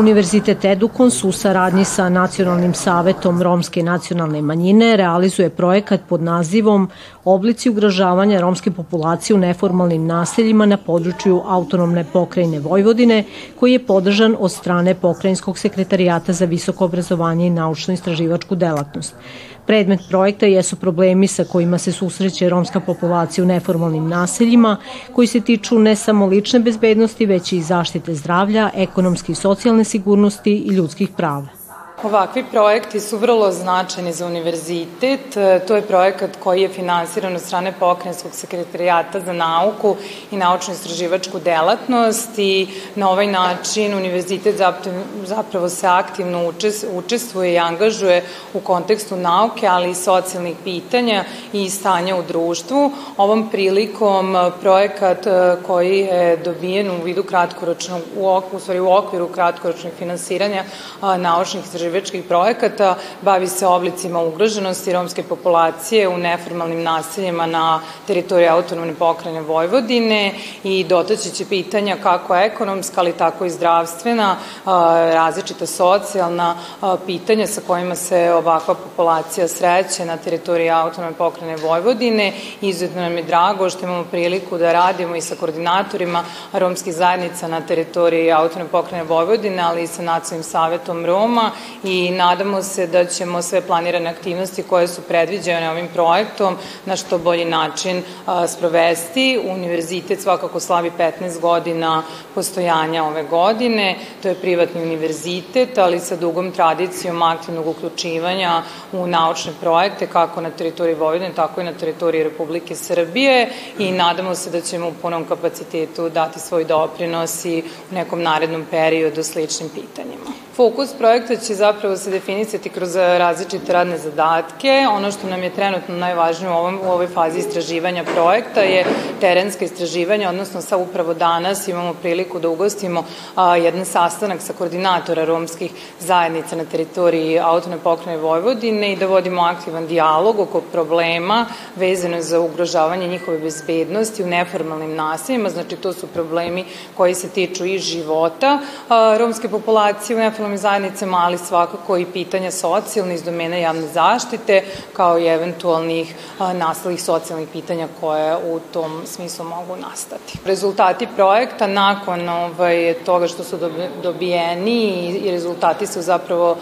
Univerzitet Edukons u saradnji sa Nacionalnim savetom Romske nacionalne manjine realizuje projekat pod nazivom Oblici ugrožavanja romske populacije u neformalnim naseljima na području autonomne pokrajine Vojvodine, koji je podržan od strane Pokrajinskog sekretarijata za visoko obrazovanje i naučno-istraživačku delatnost. Predmet projekta jesu problemi sa kojima se susreće romska populacija u neformalnim naseljima, koji se tiču ne samo lične bezbednosti, već i zaštite zdravlja, ekonomske i socijalne sigurnosti i ljudskih prava. Ovakvi projekti su vrlo značajni za univerzitet. E, to je projekat koji je finansiran od strane Pokrenjskog sekretarijata za nauku i naučno-istraživačku delatnost i na ovaj način univerzitet zapravo se aktivno učestvuje i angažuje u kontekstu nauke, ali i socijalnih pitanja i stanja u društvu. Ovom prilikom projekat e, koji je dobijen u vidu kratkoročnog, u, u, stvari u okviru kratkoročnog finansiranja naučnih istraživačkih istraživačkih projekata, bavi se oblicima ugroženosti romske populacije u neformalnim naseljima na teritoriji autonomne pokrajine Vojvodine i dotaći će pitanja kako ekonomska, ali tako i zdravstvena, različita socijalna pitanja sa kojima se ovakva populacija sreće na teritoriji autonomne pokrajine Vojvodine. Izuzetno nam je drago što imamo priliku da radimo i sa koordinatorima romskih zajednica na teritoriji autonomne pokrajine Vojvodine, ali i sa Nacionalnim savetom Roma i nadamo se da ćemo sve planirane aktivnosti koje su predviđene ovim projektom na što bolji način sprovesti. Univerzitet svakako slavi 15 godina postojanja ove godine. To je privatni univerzitet, ali sa dugom tradicijom aktivnog uključivanja u naučne projekte kako na teritoriji Vojvodine, tako i na teritoriji Republike Srbije i nadamo se da ćemo u punom kapacitetu dati svoj doprinos i u nekom narednom periodu sličnim pitanjima. Fokus projekta će zapravo se definisati kroz različite radne zadatke. Ono što nam je trenutno najvažnije u, ovom, u ovoj fazi istraživanja projekta je terenska istraživanja, odnosno sa upravo danas imamo priliku da ugostimo a, jedan sastanak sa koordinatora romskih zajednica na teritoriji autone pokrajine Vojvodine i da vodimo aktivan dijalog oko problema vezano za ugrožavanje njihove bezbednosti u neformalnim naseljima, znači to su problemi koji se tiču i života a, romske populacije u neformalnim zajednicama, ali svakako i pitanja socijalne iz domena javne zaštite, kao i eventualnih nastalih socijalnih pitanja koje u tom smislu mogu nastati. Rezultati projekta nakon ovaj, toga što su dobijeni i rezultati su zapravo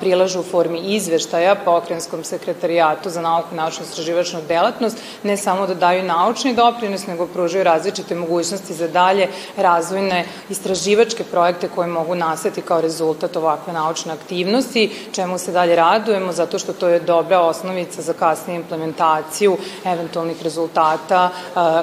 prilažu u formi izveštaja pokrenskom sekretarijatu za nauku i naučno istraživačnu delatnost, ne samo da daju naučni doprinos, nego pružaju različite mogućnosti za dalje razvojne istraživačke projekte koje mogu nastati kao rezultat ovakve naučne aktivnosti, čemu se dalje radujemo, zato što to je dobra osnovica za kasniju implementaciju eventualnih rezultata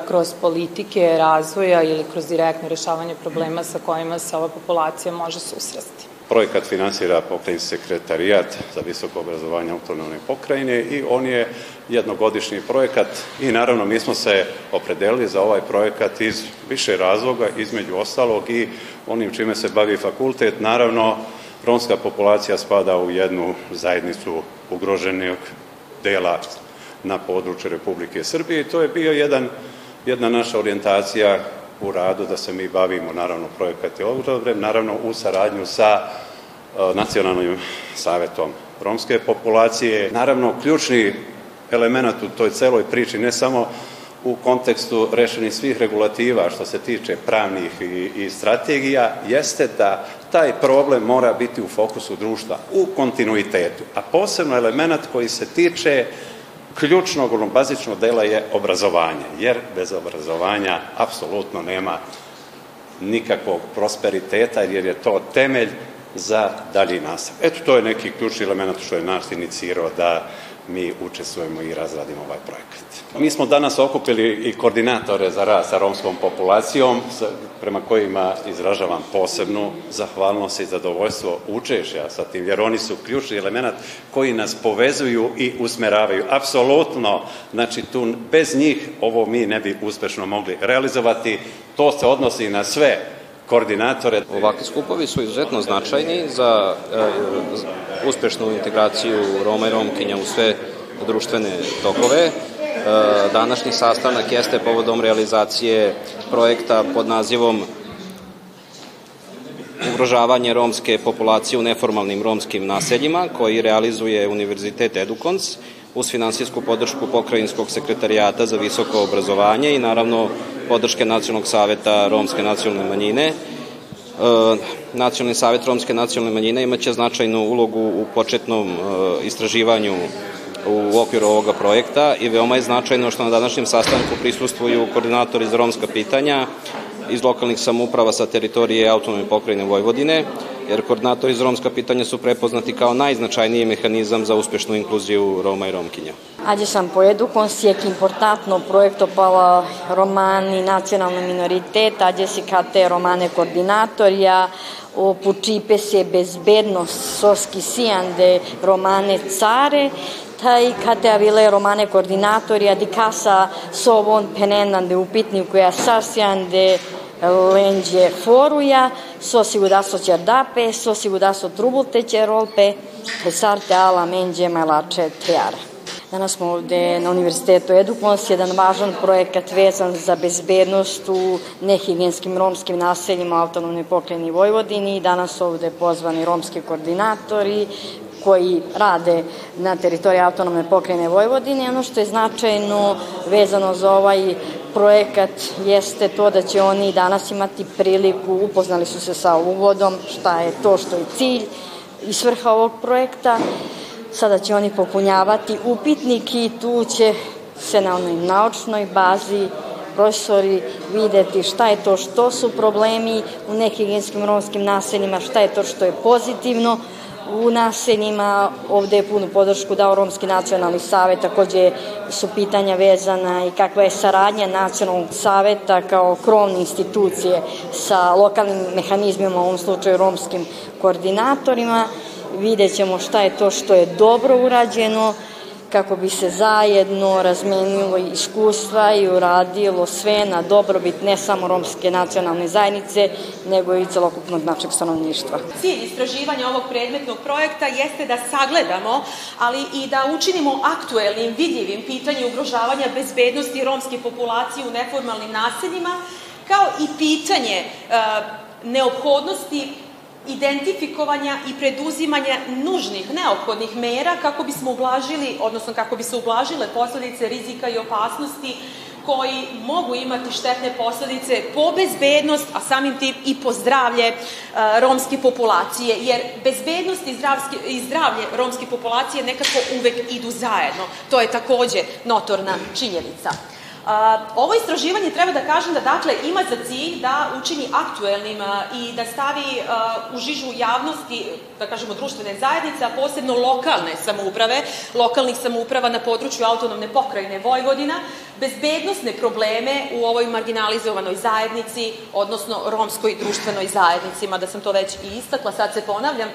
kroz politike razvoja ili kroz direktno rešavanje problema sa kojima se ova populacija može susresti. Projekat finansira pokrajinski sekretarijat za visoko obrazovanje autonomne pokrajine i on je jednogodišnji projekat i naravno mi smo se opredelili za ovaj projekat iz više razloga, između ostalog i onim čime se bavi fakultet, naravno romska populacija spada u jednu zajednicu ugroženog dela na području Republike Srbije i to je bio jedan, jedna naša orijentacija u radu da se mi bavimo, naravno, projekat je naravno u saradnju sa uh, Nacionalnim savetom romske populacije. Naravno, ključni element u toj celoj priči, ne samo u kontekstu rešenih svih regulativa što se tiče pravnih i, i strategija, jeste da taj problem mora biti u fokusu društva, u kontinuitetu. A posebno element koji se tiče ključnog, ono bazičnog dela je obrazovanje, jer bez obrazovanja apsolutno nema nikakvog prosperiteta, jer je to temelj za dalji nastav. Eto, to je neki ključni element što je nas inicirao da mi učestvujemo i razradimo ovaj projekat. Mi smo danas okupili i koordinatore za rad sa romskom populacijom, prema kojima izražavam posebnu zahvalnost i zadovoljstvo učešća sa tim, jer oni su ključni element koji nas povezuju i usmeravaju. Apsolutno, znači tu bez njih ovo mi ne bi uspešno mogli realizovati. To se odnosi na sve koordinatore. Ovakvi skupovi su izuzetno značajni za e, uspešnu integraciju Roma i Romkinja u sve društvene tokove. E, današnji sastanak jeste povodom realizacije projekta pod nazivom ugrožavanje romske populacije u neformalnim romskim naseljima koji realizuje Univerzitet Edukons uz finansijsku podršku Pokrajinskog sekretarijata za visoko obrazovanje i naravno podrške Nacionalnog saveta Romske nacionalne manjine. E, Nacionalni savet Romske nacionalne manjine imaće značajnu ulogu u početnom e, istraživanju u okviru ovoga projekta i veoma je značajno što na današnjem sastanku prisustuju koordinatori za romska pitanja iz lokalnih samuprava sa teritorije autonome pokrajine Vojvodine, jer koordinatori za romska pitanja su prepoznati kao najznačajniji mehanizam za uspešnu inkluziju Roma i Romkinja. Adesso po Educons je importantno progetto per romani nacionalna minoritet, adesso kate romane koordinatorja, o pučipe se bezbednost soski sijande romane care, taj kate avile romane koordinatorja di casa sovon penenande upitni koja sasjande lenđe foruja, so sigudaso ćerdape, so sigudaso trubulte ćerolpe, pesarte ala menđe majlače triara. Danas smo ovde na Univerzitetu Edukons, jedan važan projekat vezan za bezbednost u nehigijenskim romskim naseljima autonomne pokrajini Vojvodini. Danas ovde pozvani romski koordinatori, koji rade na teritoriji autonomne pokrajine Vojvodine. Ono što je značajno vezano za ovaj projekat jeste to da će oni danas imati priliku, upoznali su se sa uvodom, šta je to što je cilj i svrha ovog projekta. Sada će oni popunjavati upitnik i tu će se na onoj naučnoj bazi profesori videti šta je to što su problemi u nehigijenskim romskim naseljima, šta je to što je pozitivno, u naseljima. Ovde je punu podršku dao Romski nacionalni savet, takođe su pitanja vezana i kakva je saradnja nacionalnog saveta kao krovne institucije sa lokalnim mehanizmima, u ovom slučaju romskim koordinatorima. Vidjet ćemo šta je to što je dobro urađeno, kako bi se zajedno razmenilo iskustva i uradilo sve na dobrobit ne samo romske nacionalne zajednice, nego i celokupnog našeg stanovništva. Cilj istraživanja ovog predmetnog projekta jeste da sagledamo, ali i da učinimo aktuelnim, vidljivim pitanje ugrožavanja bezbednosti romske populacije u neformalnim naseljima, kao i pitanje e, neophodnosti identifikovanja i preduzimanja nužnih, neophodnih mera kako bismo ublažili, odnosno kako bi se ublažile posledice rizika i opasnosti koji mogu imati štetne posledice po bezbednost, a samim tim i po zdravlje e, romske populacije, jer bezbednost i, i zdravlje romske populacije nekako uvek idu zajedno. To je takođe notorna činjenica. Ovo istraživanje treba da kažem da dakle ima za cilj da učini aktuelnim i da stavi u žižu javnosti, da kažemo društvene zajednice, a posebno lokalne samouprave, lokalnih samouprava na području autonomne pokrajine Vojvodina, bezbednostne probleme u ovoj marginalizovanoj zajednici, odnosno romskoj društvenoj zajednici, mada sam to već i istakla, sad se ponavljam,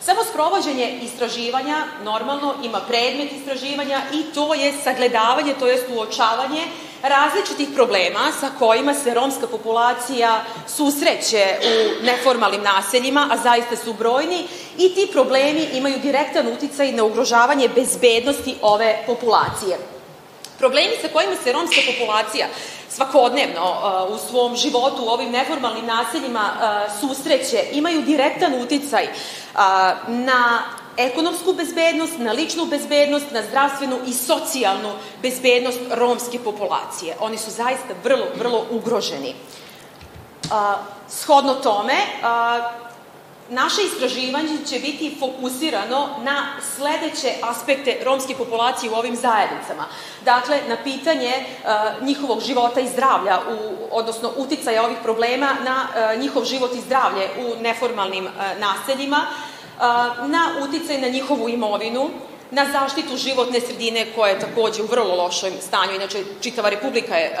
Samo sprovođenje istraživanja normalno ima predmet istraživanja i to je sagledavanje, to je uočavanje različitih problema sa kojima se romska populacija susreće u neformalnim naseljima, a zaista su brojni, i ti problemi imaju direktan uticaj na ugrožavanje bezbednosti ove populacije. Problemi sa kojima se romska populacija svakodnevno uh, u svom životu u ovim neformalnim naseljima uh, susreće, imaju direktan uticaj uh, na ekonomsku bezbednost, na ličnu bezbednost, na zdravstvenu i socijalnu bezbednost romske populacije. Oni su zaista vrlo, vrlo ugroženi. Shodno tome, Naše istraživanje će biti fokusirano na sledeće aspekte romske populacije u ovim zajednicama. Dakle, na pitanje uh, njihovog života i zdravlja, u, odnosno uticaja ovih problema na uh, njihov život i zdravlje u neformalnim uh, naseljima, na uticaj na njihovu imovinu, na zaštitu životne sredine koja je takođe u vrlo lošem stanju. Inače, čitava Republika je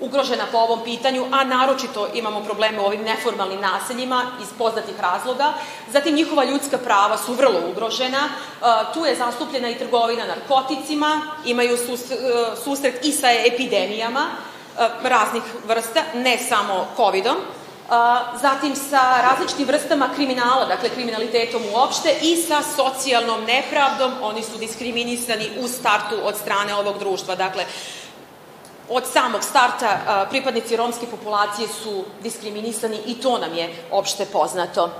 ugrožena po ovom pitanju, a naročito imamo probleme u ovim neformalnim naseljima iz poznatih razloga. Zatim njihova ljudska prava su vrlo ugrožena. E, tu je zastupljena i trgovina narkoticima, imaju e, susret i sa epidemijama e, raznih vrsta, ne samo COVID-om. Zatim sa različitim vrstama kriminala, dakle kriminalitetom uopšte i sa socijalnom nepravdom, oni su diskriminisani u startu od strane ovog društva. Dakle, od samog starta pripadnici romske populacije su diskriminisani i to nam je opšte poznato.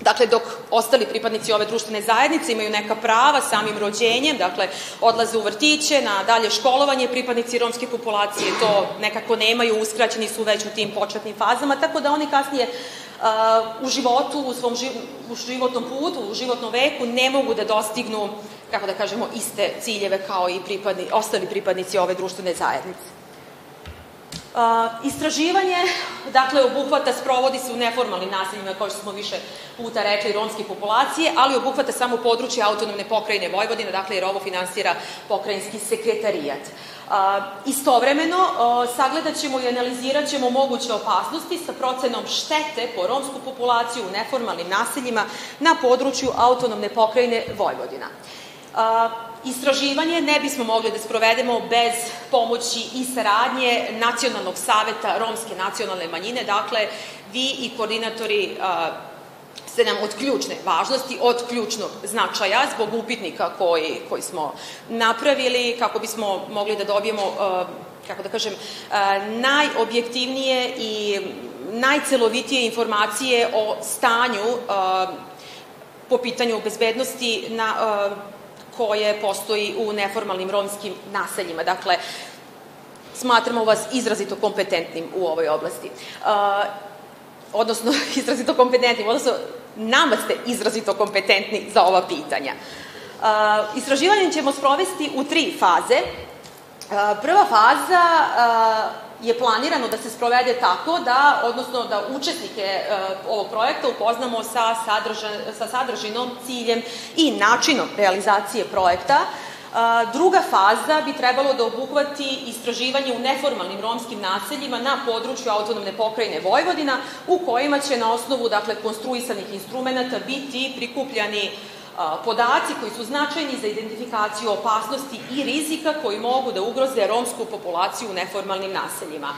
Dakle, dok ostali pripadnici ove društvene zajednice imaju neka prava samim rođenjem, dakle, odlaze u vrtiće, na dalje školovanje, pripadnici romske populacije to nekako nemaju, uskraćeni su već u tim početnim fazama, tako da oni kasnije u životu, u svom u životnom putu, u životnom veku ne mogu da dostignu, kako da kažemo, iste ciljeve kao i pripadni, ostali pripadnici ove društvene zajednice. Uh, istraživanje, dakle, obuhvata, sprovodi se u neformalnim naseljima, kao što smo više puta rekli, romske populacije, ali obuhvata samo područje autonomne pokrajine Vojvodine, dakle, jer ovo finansira pokrajinski sekretarijat. Uh, istovremeno, uh, sagledat ćemo i analizirat ćemo moguće opasnosti sa procenom štete po romsku populaciju u neformalnim naseljima na području autonomne pokrajine Vojvodina. Istraživanje ne bismo mogli da sprovedemo bez pomoći i saradnje Nacionalnog saveta Romske nacionalne manjine, dakle, vi i koordinatori ste nam od ključne važnosti, od ključnog značaja zbog upitnika koji, koji smo napravili, kako bismo mogli da dobijemo, kako da kažem, najobjektivnije i najcelovitije informacije o stanju po pitanju bezbednosti na koje postoji u neformalnim romskim naseljima. Dakle, smatramo vas izrazito kompetentnim u ovoj oblasti. Uh, odnosno, izrazito kompetentnim, odnosno, nama ste izrazito kompetentni za ova pitanja. Uh, istraživanje ćemo sprovesti u tri faze. Uh, prva faza je planirano da se sprovede tako da, odnosno da učesnike e, ovog projekta upoznamo sa, sadrža, sa sadržinom, ciljem i načinom realizacije projekta. E, druga faza bi trebalo da obuhvati istraživanje u neformalnim romskim naseljima na području autonomne pokrajine Vojvodina, u kojima će na osnovu dakle, konstruisanih instrumenta biti prikupljani podaci koji su značajni za identifikaciju opasnosti i rizika koji mogu da ugroze romsku populaciju u neformalnim naseljima.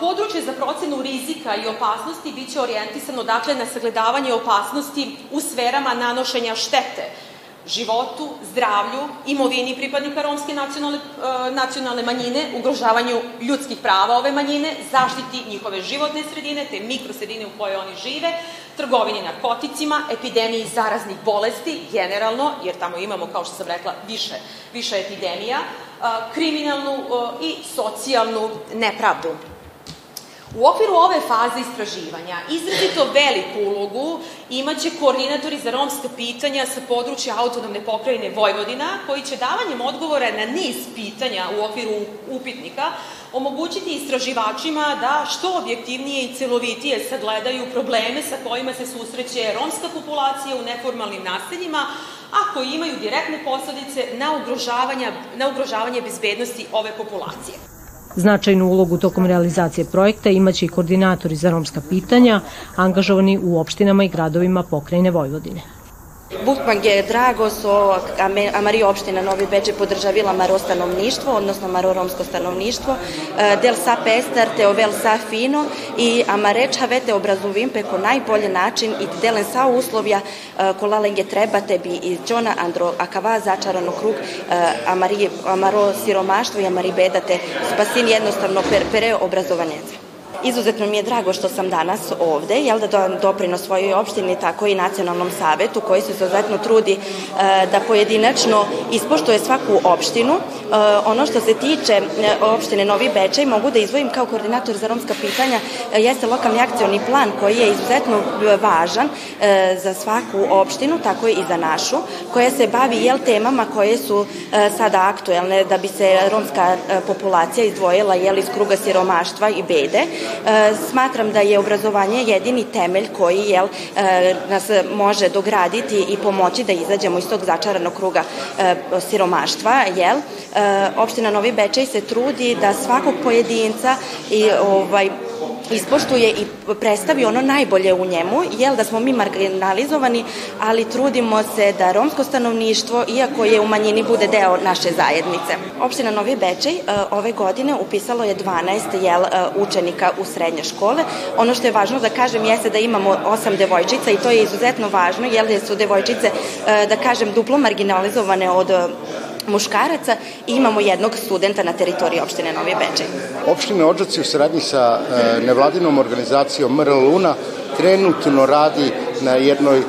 Područje za procenu rizika i opasnosti biće orijentisano dakle na sagledavanje opasnosti u sferama nanošenja štete životu, zdravlju, imovini pripadnika romske nacionalne, e, nacionalne manjine, ugrožavanju ljudskih prava ove manjine, zaštiti njihove životne sredine, te mikrosredine u kojoj oni žive, trgovini narkoticima, epidemiji zaraznih bolesti, generalno, jer tamo imamo, kao što sam rekla, više, više epidemija, e, kriminalnu e, i socijalnu nepravdu. U okviru ove faze istraživanja izrazito veliku ulogu imaće koordinatori za romska pitanja sa područja autonomne pokrajine Vojvodina, koji će davanjem odgovora na niz pitanja u okviru upitnika omogućiti istraživačima da što objektivnije i celovitije sagledaju probleme sa kojima se susreće romska populacija u neformalnim naseljima, a koji imaju direktne posledice na, na ugrožavanje bezbednosti ove populacije. Značajnu ulogu tokom realizacije projekta imaće i koordinatori za romska pitanja, angažovani u opštinama i gradovima pokrajine Vojvodine. Bukmang je drago so Amari opština Novi Beče podržavila maro stanovništvo, odnosno maro romsko stanovništvo, e, del sa pestar te ovel sa fino i Amareč havete obrazuvim peko najbolje način i delen sa uslovja e, kolalenge treba tebi i Đona Andro Akava začarano krug e, Amari, Amaro siromaštvo i Amari bedate spasin jednostavno per, pere obrazovanjece. Izuzetno mi je drago što sam danas ovde, jel da doprino svojoj opštini, tako i nacionalnom savetu koji se izuzetno trudi e, da pojedinačno ispoštuje svaku opštinu. E, ono što se tiče e, opštine Novi Bečej mogu da izvojim kao koordinator za romska pitanja e, jeste lokalni akcioni plan koji je izuzetno važan e, za svaku opštinu, tako i za našu, koja se bavi jel temama koje su e, sada aktuelne da bi se romska e, populacija izdvojila jel iz kruga siromaštva i bede smatram da je obrazovanje jedini temelj koji jel, e, nas može dograditi i pomoći da izađemo iz tog začaranog kruga e, siromaštva. Jel? Opština Novi Bečej se trudi da svakog pojedinca i ovaj ispoštuje i predstavi ono najbolje u njemu, jel da smo mi marginalizovani, ali trudimo se da romsko stanovništvo, iako je u manjini, bude deo naše zajednice. Opština Novi Bečej e, ove godine upisalo je 12 jel, e, učenika u srednje škole. Ono što je važno da kažem jeste da imamo osam devojčica i to je izuzetno važno, jel da su devojčice, e, da kažem, duplo marginalizovane od muškaraca i imamo jednog studenta na teritoriji opštine Novi Bečej. Opština Odžaci u saradnji sa e, nevladinom organizacijom MR Luna trenutno radi na jednoj e,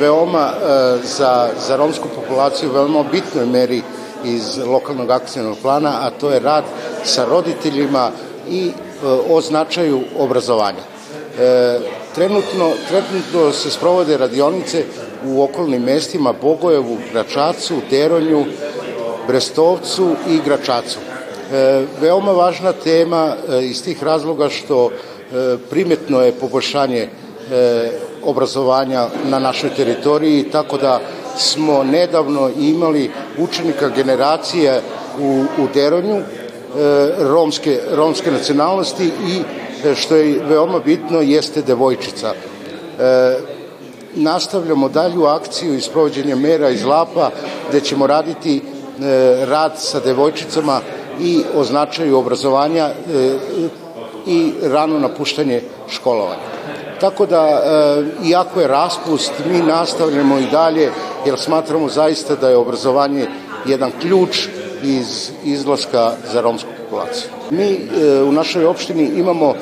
veoma e, za, za romsku populaciju veoma bitnoj meri iz lokalnog akcijnog plana, a to je rad sa roditeljima i o značaju obrazovanja. E, trenutno, trenutno se sprovode radionice u okolnim mestima Bogojevu, Gračacu, Deronju, Brestovcu i Gračacu. E, veoma važna tema e, iz tih razloga što e, primetno je poboljšanje e, obrazovanja na našoj teritoriji, tako da smo nedavno imali učenika generacije u, u Deronju e, romske, romske nacionalnosti i e, što je veoma bitno jeste devojčica. Nastavljamo dalju akciju isprovođenja mera iz Lapa gde ćemo raditi rad sa devojčicama i o značaju obrazovanja e, i rano napuštanje školovanja. Tako da, e, iako je raspust, mi nastavljamo i dalje, jer smatramo zaista da je obrazovanje jedan ključ iz izlaska za romsku populaciju. Mi u našoj opštini imamo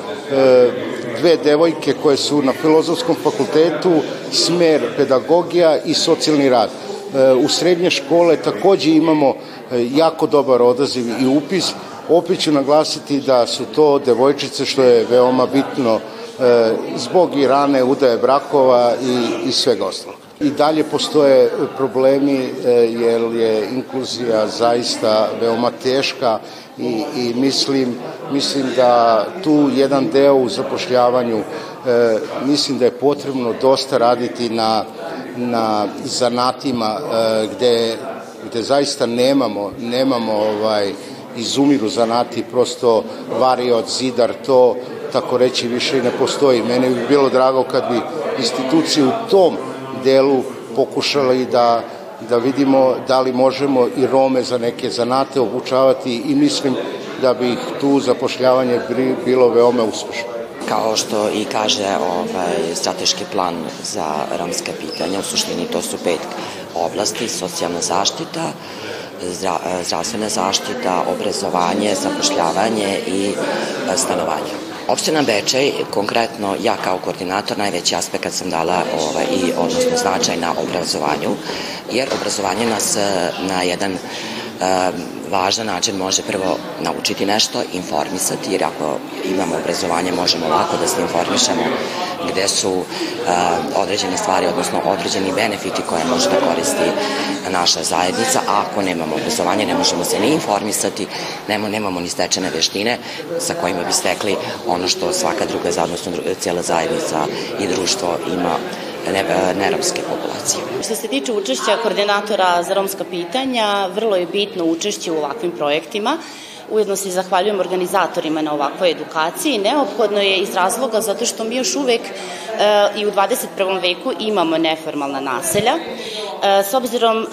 dve devojke koje su na filozofskom fakultetu, smer pedagogija i socijalni rad u srednje škole takođe imamo e, jako dobar odaziv i upis. Opet ću naglasiti da su to devojčice što je veoma bitno e, zbog i rane udaje brakova i, i svega ostalog. I dalje postoje problemi e, jer je inkluzija zaista veoma teška i, i mislim, mislim da tu jedan deo u zapošljavanju mislim da je potrebno dosta raditi na na zanatima e, gde, gde zaista nemamo, nemamo ovaj, izumiru zanati, prosto variot, zidar, to tako reći više ne postoji. Mene bi bilo drago kad bi institucije u tom delu pokušali da da vidimo da li možemo i Rome za neke zanate obučavati i mislim da bi tu zapošljavanje bilo veoma uspešno kao što i kaže ovaj, strateški plan za romske pitanja, u suštini to su pet oblasti, socijalna zaštita, zdravstvena zaštita, obrazovanje, zapošljavanje i e, stanovanje. Opština Bečej, konkretno ja kao koordinator, najveći aspekt sam dala ovaj, i odnosno značaj na obrazovanju, jer obrazovanje nas e, na jedan važan način može prvo naučiti nešto, informisati, jer ako imamo obrazovanje možemo lako da se informišemo gde su određene stvari, odnosno određeni benefiti koje može da koristi naša zajednica, a ako nemamo obrazovanje ne možemo se ni informisati, nemamo, nemamo ni stečene veštine sa kojima bi stekli ono što svaka druga, odnosno cijela zajednica i društvo ima neromske populacije. Što se tiče učešća koordinatora za romska pitanja, vrlo je bitno učešće u ovakvim projektima. Ujedno se zahvaljujem organizatorima na ovakvoj edukaciji. Neophodno je iz razloga zato što mi još uvek e, i u 21. veku imamo neformalna naselja. E, s obzirom e,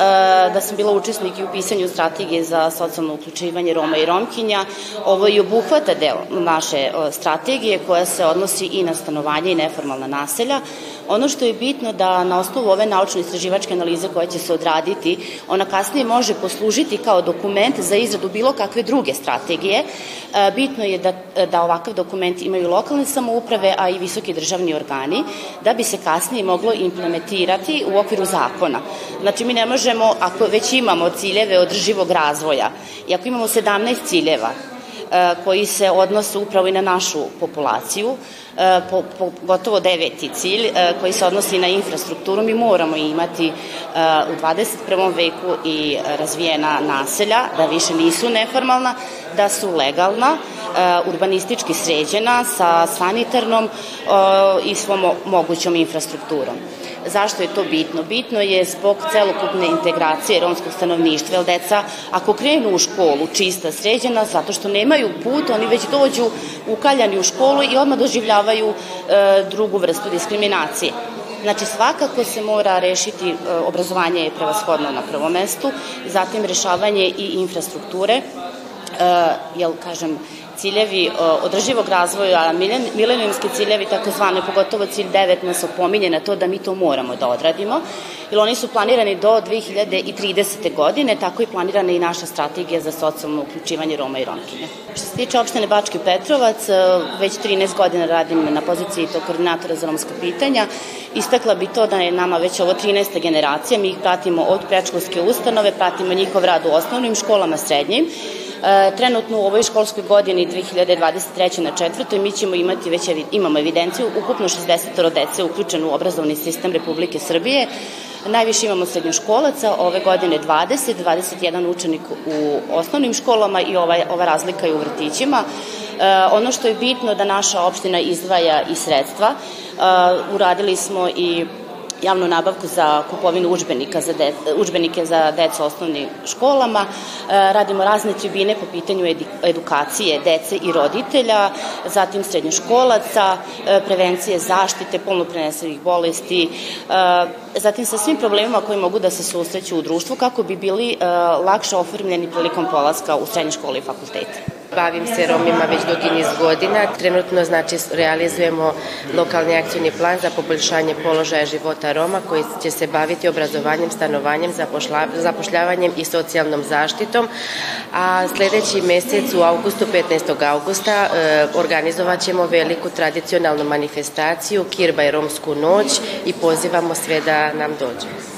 da sam bila učesnik i u pisanju strategije za socijalno uključivanje Roma i Romkinja, ovo i obuhvata deo naše strategije koja se odnosi i na stanovanje i neformalna naselja. Ono što je bitno da na osnovu ove naučno-istraživačke analize koja će se odraditi, ona kasnije može poslužiti kao dokument za izradu bilo kakve druge strategije. E, bitno je da, da ovakav dokument imaju lokalne samouprave, a i visoki državni organi, da bi se kasnije moglo implementirati u okviru zakona. Znači, mi ne možemo, ako već imamo ciljeve održivog razvoja i ako imamo 17 ciljeva, koji se odnose upravo i na našu populaciju, E, po, po gotovo deveti cilj e, koji se odnosi na infrastrukturu. Mi moramo imati u 21. veku i razvijena naselja, da više nisu neformalna, da su legalna, urbanistički sređena sa sanitarnom i svom mogućom infrastrukturom. Zašto je to bitno? Bitno je zbog celokupne integracije romskog stanovništva, jer deca ako krenu u školu čista, sređena, zato što nemaju put, oni već dođu ukaljani u školu i odmah doživljavaju e, drugu vrstu diskriminacije. Znači, svakako se mora rešiti, e, obrazovanje je prevashodno na prvom mestu, zatim rešavanje i infrastrukture, e, jel, kažem, ciljevi održivog razvoja, milenijumski ciljevi, takozvane, pogotovo cilj 9 nas opominje na to da mi to moramo da odradimo, jer oni su planirani do 2030. godine, tako i planirana i naša strategija za socijalno uključivanje Roma i Romkinja. Što se tiče opštine Bački Petrovac, već 13 godina radim na poziciji to koordinatora za romska pitanja. Istakla bi to da je nama već ovo 13. generacija, mi ih pratimo od prečkolske ustanove, pratimo njihov rad u osnovnim školama, srednjim, E, trenutno u ovoj školskoj godini 2023. na četvrtoj mi ćemo imati već imamo evidenciju ukupno 60 dece uključeno u obrazovni sistem Republike Srbije. Najviše imamo srednjoškolaca, ove godine 20, 21 učenik u osnovnim školama i ova, ova razlika je u vrtićima. E, ono što je bitno da naša opština izdvaja i sredstva. E, uradili smo i javnu nabavku za kupovinu učbenika za de, učbenike za decu osnovnim školama. E, radimo razne tribine po pitanju edukacije dece i roditelja, zatim srednjoškolaca, e, prevencije zaštite, polno prenesivih bolesti, e, zatim sa svim problemima koji mogu da se susreću u društvu kako bi bili lakše oformljeni prilikom polaska u srednje škole i fakultete. Bavim se Romima već dugi niz godina. Trenutno znači realizujemo lokalni akcijni plan za poboljšanje položaja života Roma koji će se baviti obrazovanjem, stanovanjem, zapošljavanjem i socijalnom zaštitom. A sledeći mesec u augustu, 15. augusta, e, organizovat ćemo veliku tradicionalnu manifestaciju Kirba i Romsku noć i pozivamo sve da nam dođe.